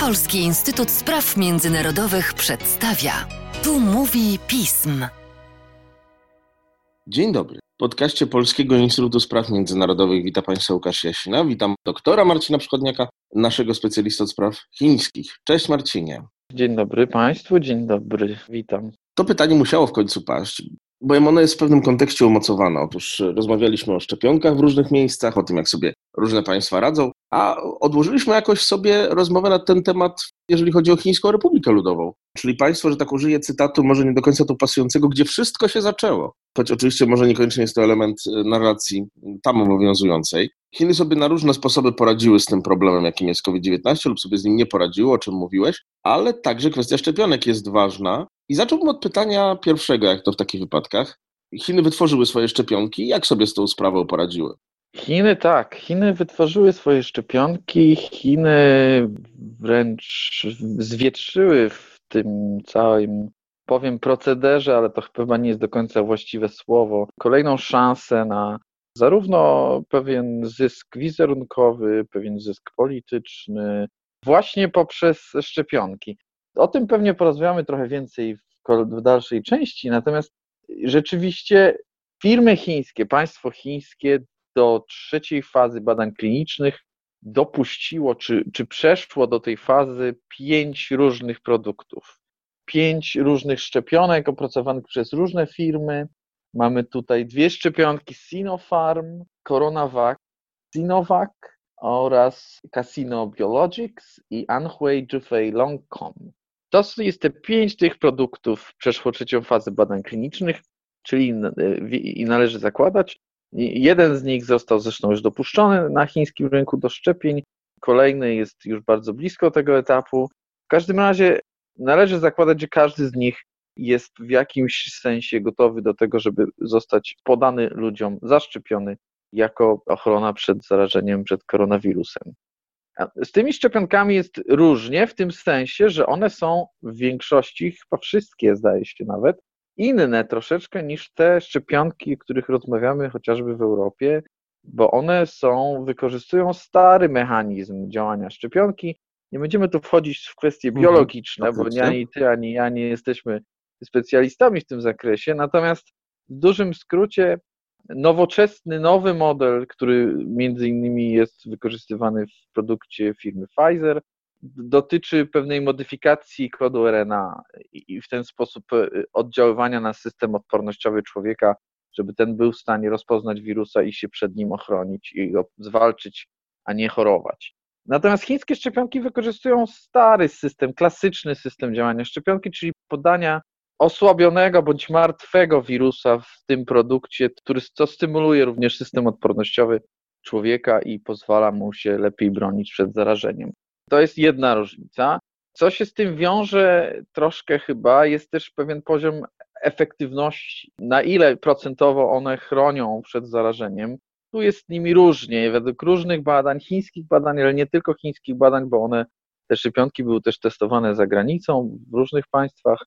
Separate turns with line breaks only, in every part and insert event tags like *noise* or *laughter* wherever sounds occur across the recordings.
Polski Instytut Spraw Międzynarodowych przedstawia. Tu mówi pism.
Dzień dobry. W podcaście Polskiego Instytutu Spraw Międzynarodowych witam Państwa Łukasz Jasina. Witam doktora Marcina Przychodniaka, naszego specjalista od spraw chińskich. Cześć Marcinie.
Dzień dobry Państwu, dzień dobry, witam.
To pytanie musiało w końcu paść, bowiem ono jest w pewnym kontekście umocowane. Otóż rozmawialiśmy o szczepionkach w różnych miejscach, o tym, jak sobie różne państwa radzą, a odłożyliśmy jakoś sobie rozmowę na ten temat, jeżeli chodzi o Chińską Republikę Ludową. Czyli państwo, że tak użyję cytatu, może nie do końca tu pasującego, gdzie wszystko się zaczęło. Choć oczywiście może niekoniecznie jest to element y, narracji tam obowiązującej. Chiny sobie na różne sposoby poradziły z tym problemem, jakim jest COVID-19, lub sobie z nim nie poradziły, o czym mówiłeś, ale także kwestia szczepionek jest ważna. I zacząłbym od pytania pierwszego, jak to w takich wypadkach. Chiny wytworzyły swoje szczepionki, jak sobie z tą sprawą poradziły?
Chiny tak, Chiny wytworzyły swoje szczepionki, Chiny wręcz zwietrzyły w tym całym, powiem procederze, ale to chyba nie jest do końca właściwe słowo, kolejną szansę na zarówno pewien zysk wizerunkowy, pewien zysk polityczny, właśnie poprzez szczepionki. O tym pewnie porozmawiamy trochę więcej w dalszej części, natomiast rzeczywiście firmy chińskie, państwo chińskie do trzeciej fazy badań klinicznych dopuściło, czy, czy przeszło do tej fazy pięć różnych produktów. Pięć różnych szczepionek opracowanych przez różne firmy. Mamy tutaj dwie szczepionki Sinopharm, CoronaVac, Sinovac oraz Casino Biologics i Anhui Jufei Longcom. To jest te pięć tych produktów przeszło trzecią fazę badań klinicznych, czyli i należy zakładać, Jeden z nich został zresztą już dopuszczony na chińskim rynku do szczepień, kolejny jest już bardzo blisko tego etapu. W każdym razie należy zakładać, że każdy z nich jest w jakimś sensie gotowy do tego, żeby zostać podany ludziom, zaszczepiony jako ochrona przed zarażeniem, przed koronawirusem. Z tymi szczepionkami jest różnie, w tym sensie, że one są w większości, chyba wszystkie zdaje się nawet, inne troszeczkę niż te szczepionki, o których rozmawiamy chociażby w Europie, bo one są, wykorzystują stary mechanizm działania szczepionki. Nie będziemy tu wchodzić w kwestie mhm, biologiczne, bo ani ty, ani ja nie jesteśmy specjalistami w tym zakresie, natomiast w dużym skrócie nowoczesny, nowy model, który między innymi jest wykorzystywany w produkcie firmy Pfizer, dotyczy pewnej modyfikacji kodu RNA i w ten sposób e, oddziaływania na system odpornościowy człowieka, żeby ten był w stanie rozpoznać wirusa i się przed nim ochronić i go zwalczyć, a nie chorować. Natomiast chińskie szczepionki wykorzystują stary system, klasyczny system działania szczepionki, czyli podania osłabionego bądź martwego wirusa w tym produkcie, który co stymuluje również system odpornościowy człowieka i pozwala mu się lepiej bronić przed zarażeniem. To jest jedna różnica. Co się z tym wiąże troszkę chyba, jest też pewien poziom efektywności, na ile procentowo one chronią przed zarażeniem. Tu jest z nimi różnie, według różnych badań, chińskich badań, ale nie tylko chińskich badań, bo one, te szczepionki były też testowane za granicą w różnych państwach,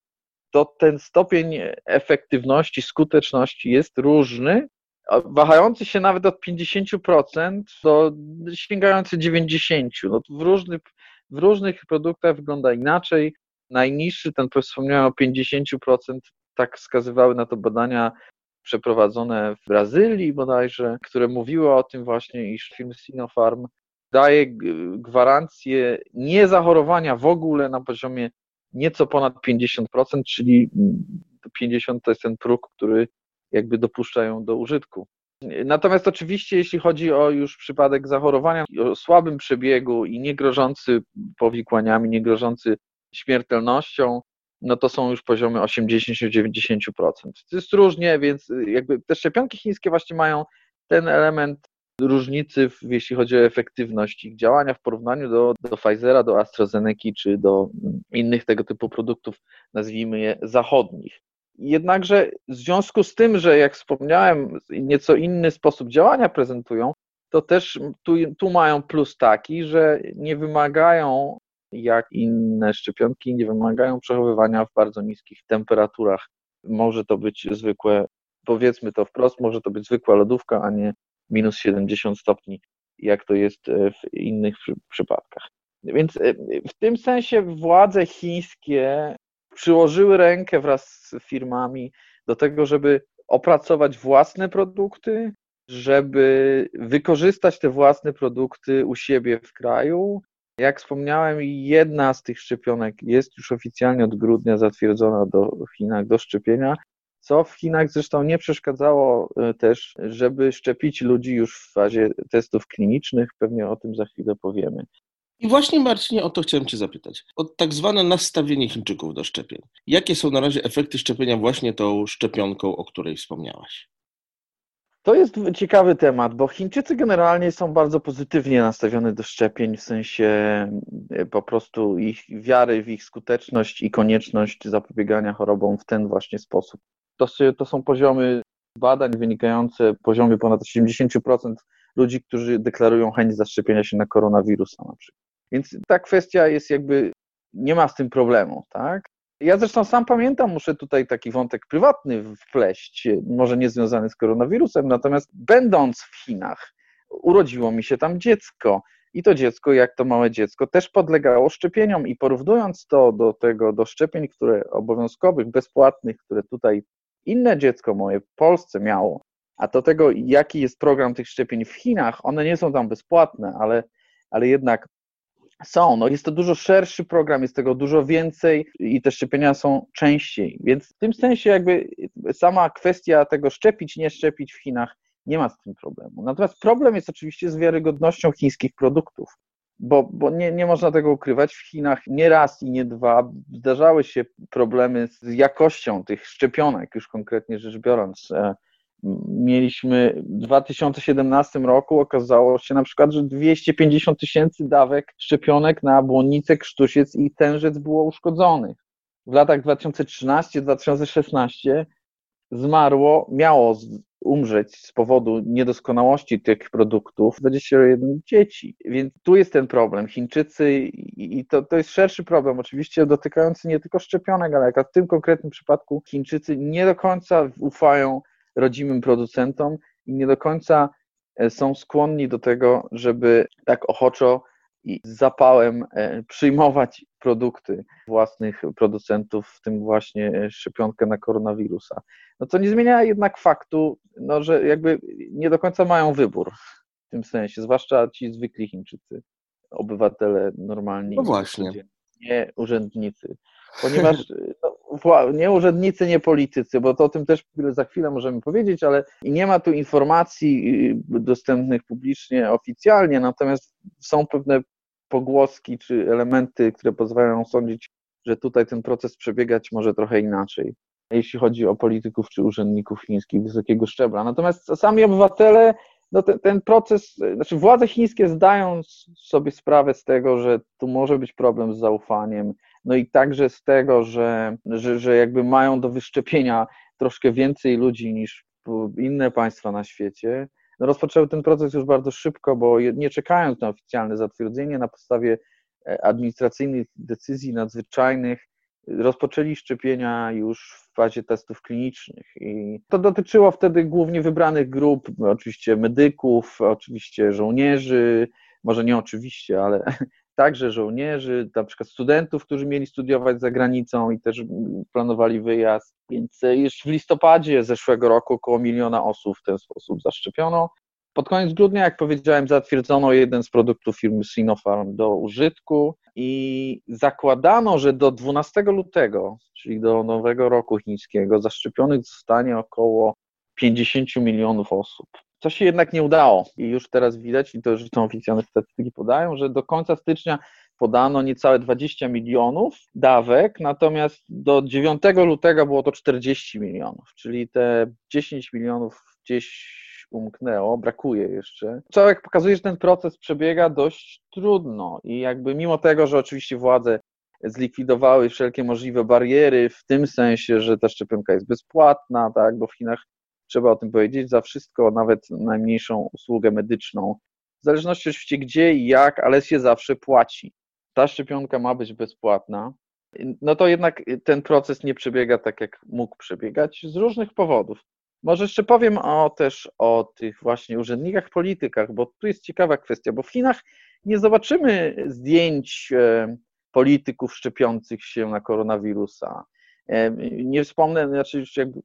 to ten stopień efektywności, skuteczności jest różny, wahający się nawet od 50% do sięgający 90%. No, w, różnych, w różnych produktach wygląda inaczej. Najniższy, ten wspomniałem o 50%, tak wskazywały na to badania przeprowadzone w Brazylii bodajże, które mówiły o tym właśnie, iż firma Sinopharm daje gwarancję niezachorowania w ogóle na poziomie nieco ponad 50%, czyli 50 to jest ten próg, który jakby dopuszczają do użytku. Natomiast oczywiście, jeśli chodzi o już przypadek zachorowania o słabym przebiegu i nie grożący powikłaniami, nie grożący śmiertelnością, no to są już poziomy 80-90%. To jest różnie, więc jakby te szczepionki chińskie właśnie mają ten element różnicy, w, jeśli chodzi o efektywność ich działania w porównaniu do, do Pfizera, do AstraZeneca czy do innych tego typu produktów, nazwijmy je zachodnich. Jednakże w związku z tym, że jak wspomniałem, nieco inny sposób działania prezentują, to też tu, tu mają plus taki, że nie wymagają, jak inne szczepionki, nie wymagają przechowywania w bardzo niskich temperaturach. Może to być zwykłe, powiedzmy to wprost, może to być zwykła lodówka, a nie minus 70 stopni, jak to jest w innych przy, przypadkach. Więc e, w tym sensie władze chińskie przyłożyły rękę wraz z firmami do tego, żeby opracować własne produkty, żeby wykorzystać te własne produkty u siebie w kraju. Jak wspomniałem, jedna z tych szczepionek jest już oficjalnie od grudnia zatwierdzona do, Chinach do szczepienia, co w Chinach zresztą nie przeszkadzało e, też, żeby szczepić ludzi już w fazie testów klinicznych. Pewnie o tym za chwilę powiemy.
I właśnie Marcinie, o to chciałem Cię zapytać. O tak zwane nastawienie Chińczyków do szczepień. Jakie są na razie efekty szczepienia właśnie tą szczepionką, o której wspomniałaś?
To jest ciekawy temat, bo Chińczycy generalnie są bardzo pozytywnie nastawione do szczepień, w sensie e, po prostu ich wiary w ich skuteczność i konieczność zapobiegania chorobom w ten właśnie sposób. To, to są poziomy badań wynikające poziomie ponad 80% ludzi, którzy deklarują chęć zaszczepienia się na koronawirusa na przykład. Więc ta kwestia jest jakby, nie ma z tym problemu, tak? Ja zresztą sam pamiętam, muszę tutaj taki wątek prywatny wpleść, może nie związany z koronawirusem, natomiast będąc w Chinach, urodziło mi się tam dziecko. I to dziecko, jak to małe dziecko, też podlegało szczepieniom. I porównując to do tego, do szczepień, które obowiązkowych, bezpłatnych, które tutaj inne dziecko moje w Polsce miało, a do tego, jaki jest program tych szczepień w Chinach, one nie są tam bezpłatne, ale, ale jednak są. No jest to dużo szerszy program, jest tego dużo więcej i te szczepienia są częściej. Więc w tym sensie jakby sama kwestia tego szczepić, nie szczepić w Chinach nie ma z tym problemu. Natomiast problem jest oczywiście z wiarygodnością chińskich produktów. Bo, bo nie, nie można tego ukrywać, w Chinach nie raz i nie dwa zdarzały się problemy z jakością tych szczepionek, już konkretnie rzecz biorąc. Mieliśmy w 2017 roku, okazało się na przykład, że 250 tysięcy dawek szczepionek na błonnicę, krztusiec i tężec było uszkodzonych. W latach 2013-2016 zmarło, miało umrzeć z powodu niedoskonałości tych produktów 21 dzieci. Więc tu jest ten problem. Chińczycy, i to, to jest szerszy problem, oczywiście dotykający nie tylko szczepionek, ale jak w tym konkretnym przypadku Chińczycy nie do końca ufają rodzimym producentom i nie do końca e, są skłonni do tego, żeby tak ochoczo i z zapałem e, przyjmować produkty własnych producentów, w tym właśnie e, szczepionkę na koronawirusa. No co nie zmienia jednak faktu, no, że jakby nie do końca mają wybór w tym sensie, zwłaszcza ci zwykli Chińczycy, obywatele normalni.
No właśnie.
Nie urzędnicy ponieważ *laughs* nie urzędnicy, nie politycy, bo to o tym też za chwilę możemy powiedzieć, ale nie ma tu informacji y, dostępnych publicznie, oficjalnie, natomiast są pewne pogłoski czy elementy, które pozwalają sądzić, że tutaj ten proces przebiegać może trochę inaczej, jeśli chodzi o polityków czy urzędników chińskich wysokiego szczebla. Natomiast sami obywatele no ten, ten, proces, znaczy władze chińskie zdają sobie sprawę z tego, że tu może być problem z zaufaniem, no i także z tego, że, że, że jakby mają do wyszczepienia troszkę więcej ludzi niż inne państwa na świecie. No rozpoczęły ten proces już bardzo szybko, bo nie czekając na oficjalne zatwierdzenie, na podstawie e, administracyjnych decyzji nadzwyczajnych, rozpoczęli szczepienia już w fazie testów klinicznych. I to dotyczyło wtedy głównie wybranych grup, oczywiście medyków, oczywiście żołnierzy, może nie oczywiście, ale *laughs* także żołnierzy, na przykład studentów, którzy mieli studiować za granicą i też planowali wyjazd. Więc już w listopadzie zeszłego roku około miliona osób w ten sposób zaszczepiono. Pod koniec grudnia, jak powiedziałem, zatwierdzono jeden z produktów firmy Sinopharm do użytku i zakładano, że do 12 lutego, czyli do nowego roku chińskiego, zaszczepionych zostanie około 50 milionów osób. Co się jednak nie udało i już teraz widać, i to już są oficjalne statystyki podają, że do końca stycznia podano niecałe 20 milionów dawek, natomiast do 9 lutego było to 40 milionów, czyli te 10 milionów gdzieś umknęło, brakuje jeszcze. Jak pokazuje, że ten proces przebiega dość trudno i jakby mimo tego, że oczywiście władze zlikwidowały wszelkie możliwe bariery w tym sensie, że ta szczepionka jest bezpłatna, tak, bo w Chinach trzeba o tym powiedzieć, za wszystko, nawet najmniejszą usługę medyczną, w zależności oczywiście gdzie i jak, ale się zawsze płaci. Ta szczepionka ma być bezpłatna, no to jednak ten proces nie przebiega tak, jak mógł przebiegać z różnych powodów. Może jeszcze powiem o, też o tych właśnie urzędnikach, politykach, bo tu jest ciekawa kwestia, bo w Chinach nie zobaczymy zdjęć e, polityków szczepiących się na koronawirusa. E, nie wspomnę, znaczy jakby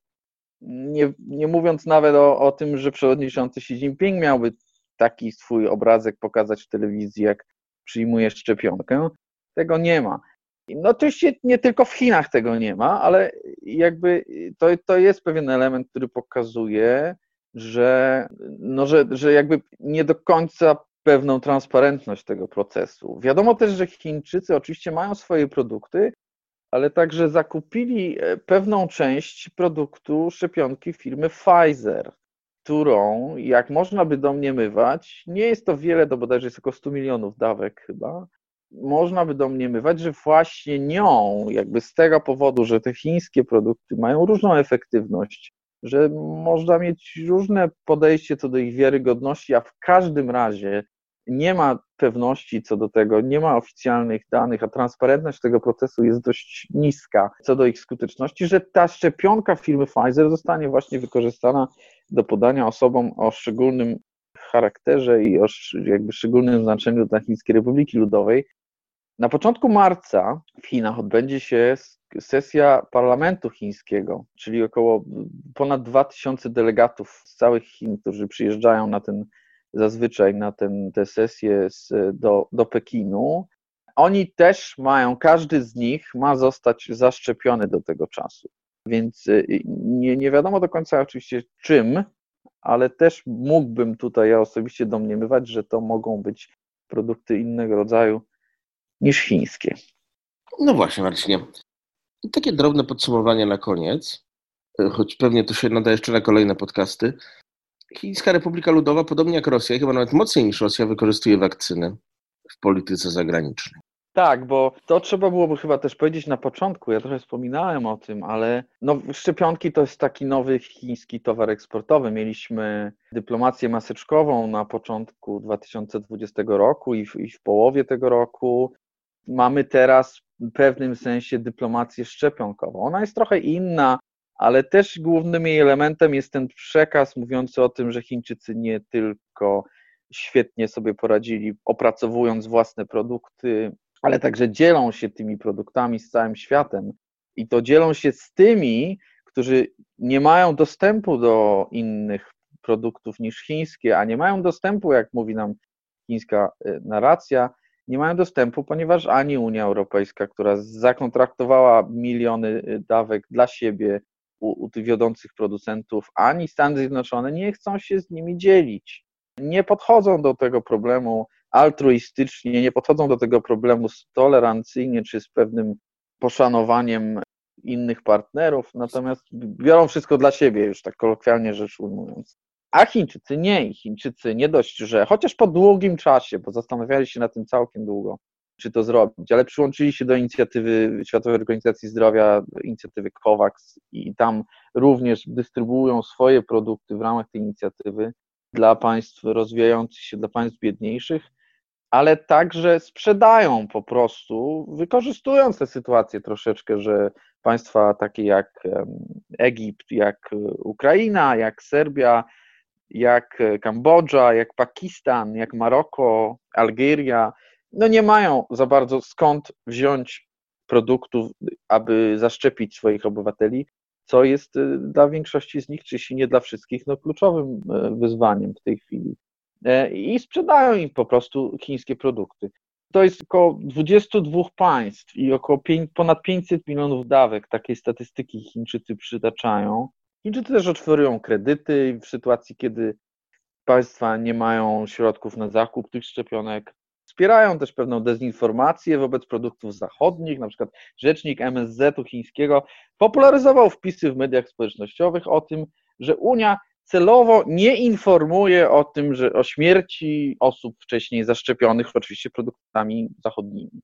nie, nie mówiąc nawet o, o tym, że przewodniczący Xi Jinping miałby taki swój obrazek pokazać w telewizji, jak przyjmuje szczepionkę, tego nie ma. No oczywiście nie tylko w Chinach tego nie ma, ale jakby to, to jest pewien element, który pokazuje, że, no, że, że jakby nie do końca pewną transparentność tego procesu. Wiadomo też, że Chińczycy oczywiście mają swoje produkty, ale także zakupili e, pewną część produktu szczepionki firmy Pfizer, którą, jak można by domniemywać, nie jest to wiele, to bodajże jest około 100 milionów dawek chyba, można by domniemywać, że właśnie nią, jakby z tego powodu, że te chińskie produkty mają różną efektywność, że można mieć różne podejście co do ich wiarygodności, a w każdym razie nie ma pewności co do tego, nie ma oficjalnych danych, a transparentność tego procesu jest dość niska co do ich skuteczności, że ta szczepionka firmy Pfizer zostanie właśnie wykorzystana do podania osobom o szczególnym charakterze i o jakby szczególnym znaczeniu dla Chińskiej Republiki Ludowej. Na początku marca w Chinach odbędzie się sesja parlamentu chińskiego, czyli około ponad 2000 delegatów z całych Chin, którzy przyjeżdżają na ten zazwyczaj na ten, te sesje z, do, do Pekinu. Oni też mają, każdy z nich ma zostać zaszczepiony do tego czasu. Więc y, nie, nie wiadomo do końca oczywiście czym, ale też mógłbym tutaj ja osobiście domniemywać, że to mogą być produkty innego rodzaju niż chińskie.
No właśnie, Marcinie. I takie drobne podsumowanie na koniec, choć pewnie to się nada jeszcze na kolejne podcasty. Chińska Republika Ludowa, podobnie jak Rosja, chyba nawet mocniej niż Rosja, wykorzystuje wakcyny w polityce zagranicznej.
Tak, bo to trzeba byłoby chyba też powiedzieć na początku. Ja trochę wspominałem o tym, ale no, szczepionki to jest taki nowy chiński towar eksportowy. Mieliśmy dyplomację maseczkową na początku 2020 roku i w, i w połowie tego roku. Mamy teraz w pewnym sensie dyplomację szczepionkową. Ona jest trochę inna, ale też głównym jej elementem jest ten przekaz mówiący o tym, że Chińczycy nie tylko świetnie sobie poradzili, opracowując własne produkty, ale także dzielą się tymi produktami z całym światem. I to dzielą się z tymi, którzy nie mają dostępu do innych produktów niż chińskie, a nie mają dostępu, jak mówi nam chińska y, narracja, nie mają dostępu, ponieważ ani Unia Europejska, która zakontraktowała miliony y, dawek dla siebie u, u tych wiodących producentów, ani Stany Zjednoczone nie chcą się z nimi dzielić. Nie podchodzą do tego problemu altruistycznie, nie podchodzą do tego problemu tolerancyjnie czy z pewnym poszanowaniem innych partnerów, natomiast biorą wszystko dla siebie, już tak kolokwialnie rzecz ujmując. A Chińczycy nie. I Chińczycy nie dość, że chociaż po długim czasie, bo zastanawiali się na tym całkiem długo, czy to zrobić, ale przyłączyli się do inicjatywy Światowej Organizacji Zdrowia, inicjatywy COVAX i tam również dystrybuują swoje produkty w ramach tej inicjatywy dla państw rozwijających się, dla państw biedniejszych, ale także sprzedają po prostu, wykorzystując tę sytuację troszeczkę, że państwa takie jak Egipt, jak Ukraina, jak Serbia, jak Kambodża, jak Pakistan, jak Maroko, Algieria, no nie mają za bardzo skąd wziąć produktów, aby zaszczepić swoich obywateli, co jest y, dla większości z nich, czy jeśli nie dla wszystkich, no kluczowym y, wyzwaniem w tej chwili. E, I sprzedają im po prostu chińskie produkty. To jest około 22 państw i około 5, ponad 500 milionów dawek. Takiej statystyki Chińczycy przytaczają. Chińczycy też oferują kredyty w sytuacji, kiedy państwa nie mają środków na zakup tych szczepionek. Wspierają też pewną dezinformację wobec produktów zachodnich, na przykład rzecznik MSZ-u chińskiego popularyzował wpisy w mediach społecznościowych o tym, że Unia celowo nie informuje o tym, że o śmierci osób wcześniej zaszczepionych, oczywiście produktami zachodnimi.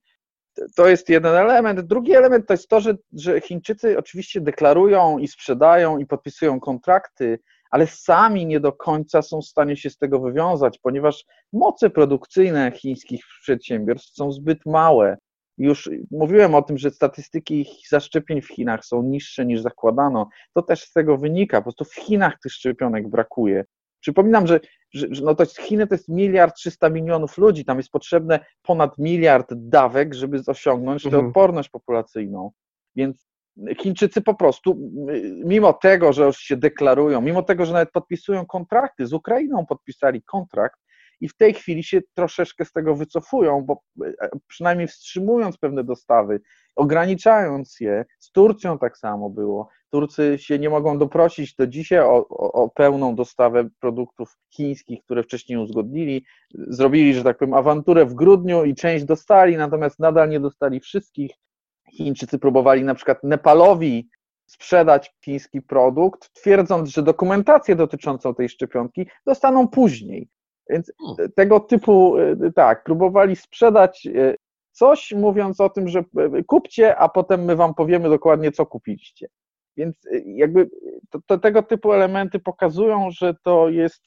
To jest jeden element. Drugi element to jest to, że, że Chińczycy oczywiście deklarują i sprzedają i podpisują kontrakty ale sami nie do końca są w stanie się z tego wywiązać, ponieważ moce produkcyjne chińskich przedsiębiorstw są zbyt małe. Już mówiłem o tym, że statystyki zaszczepień w Chinach są niższe niż zakładano. To też z tego wynika. Po prostu w Chinach tych szczepionek brakuje. Przypominam, że, że, no to jest, Chiny to jest miliard 300 milionów ludzi, tam jest potrzebne ponad miliard dawek, żeby osiągnąć tę
Mhm.
odporność populacyjną. Więc Chińczycy po prostu, mimo tego, że już się deklarują, mimo tego, że nawet podpisują kontrakty, z Ukrainą podpisali kontrakt i w tej chwili się troszeczkę z tego wycofują, bo e, przynajmniej wstrzymując pewne dostawy, ograniczając je, z Turcją tak samo było. Turcy się nie mogą doprosić do dzisiaj o, o, o pełną dostawę produktów chińskich, które wcześniej uzgodnili. Zrobili, że tak powiem, awanturę w grudniu i część dostali, natomiast nadal nie dostali wszystkich. Chińczycy próbowali na przykład Nepalowi sprzedać chiński produkt, twierdząc, że dokumentację dotyczącą tej szczepionki dostaną później. Więc tego typu, y, tak, próbowali sprzedać y, coś, mówiąc o tym, że y, kupcie, a potem my wam powiemy dokładnie, co kupiliście. Więc jakby to, to tego typu elementy pokazują, że to jest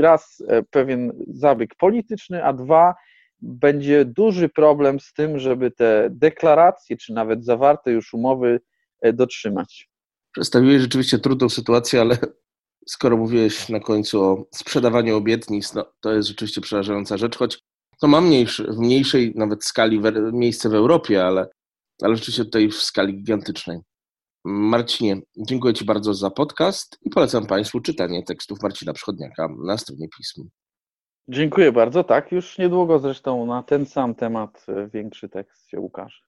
raz pewien zabieg polityczny, a dwa będzie duży problem z tym, żeby te deklaracje, czy nawet zawarte już umowy dotrzymać.
Przedstawiłeś rzeczywiście trudną sytuację, ale skoro mówiłeś na końcu o sprzedawaniu obietnic, no, to jest rzeczywiście przerażająca rzecz, choć to ma mniejszy, w mniejszej nawet skali w, miejsce w Europie, ale, ale rzeczywiście tutaj w skali gigantycznej. Marcinie, dziękuję Ci bardzo za podcast i polecam Państwu czytanie tekstów Marcina Przychodniaka na stronie pism.
Dziękuję bardzo. Tak, już niedługo zresztą na ten sam temat większy tekst się ukaże.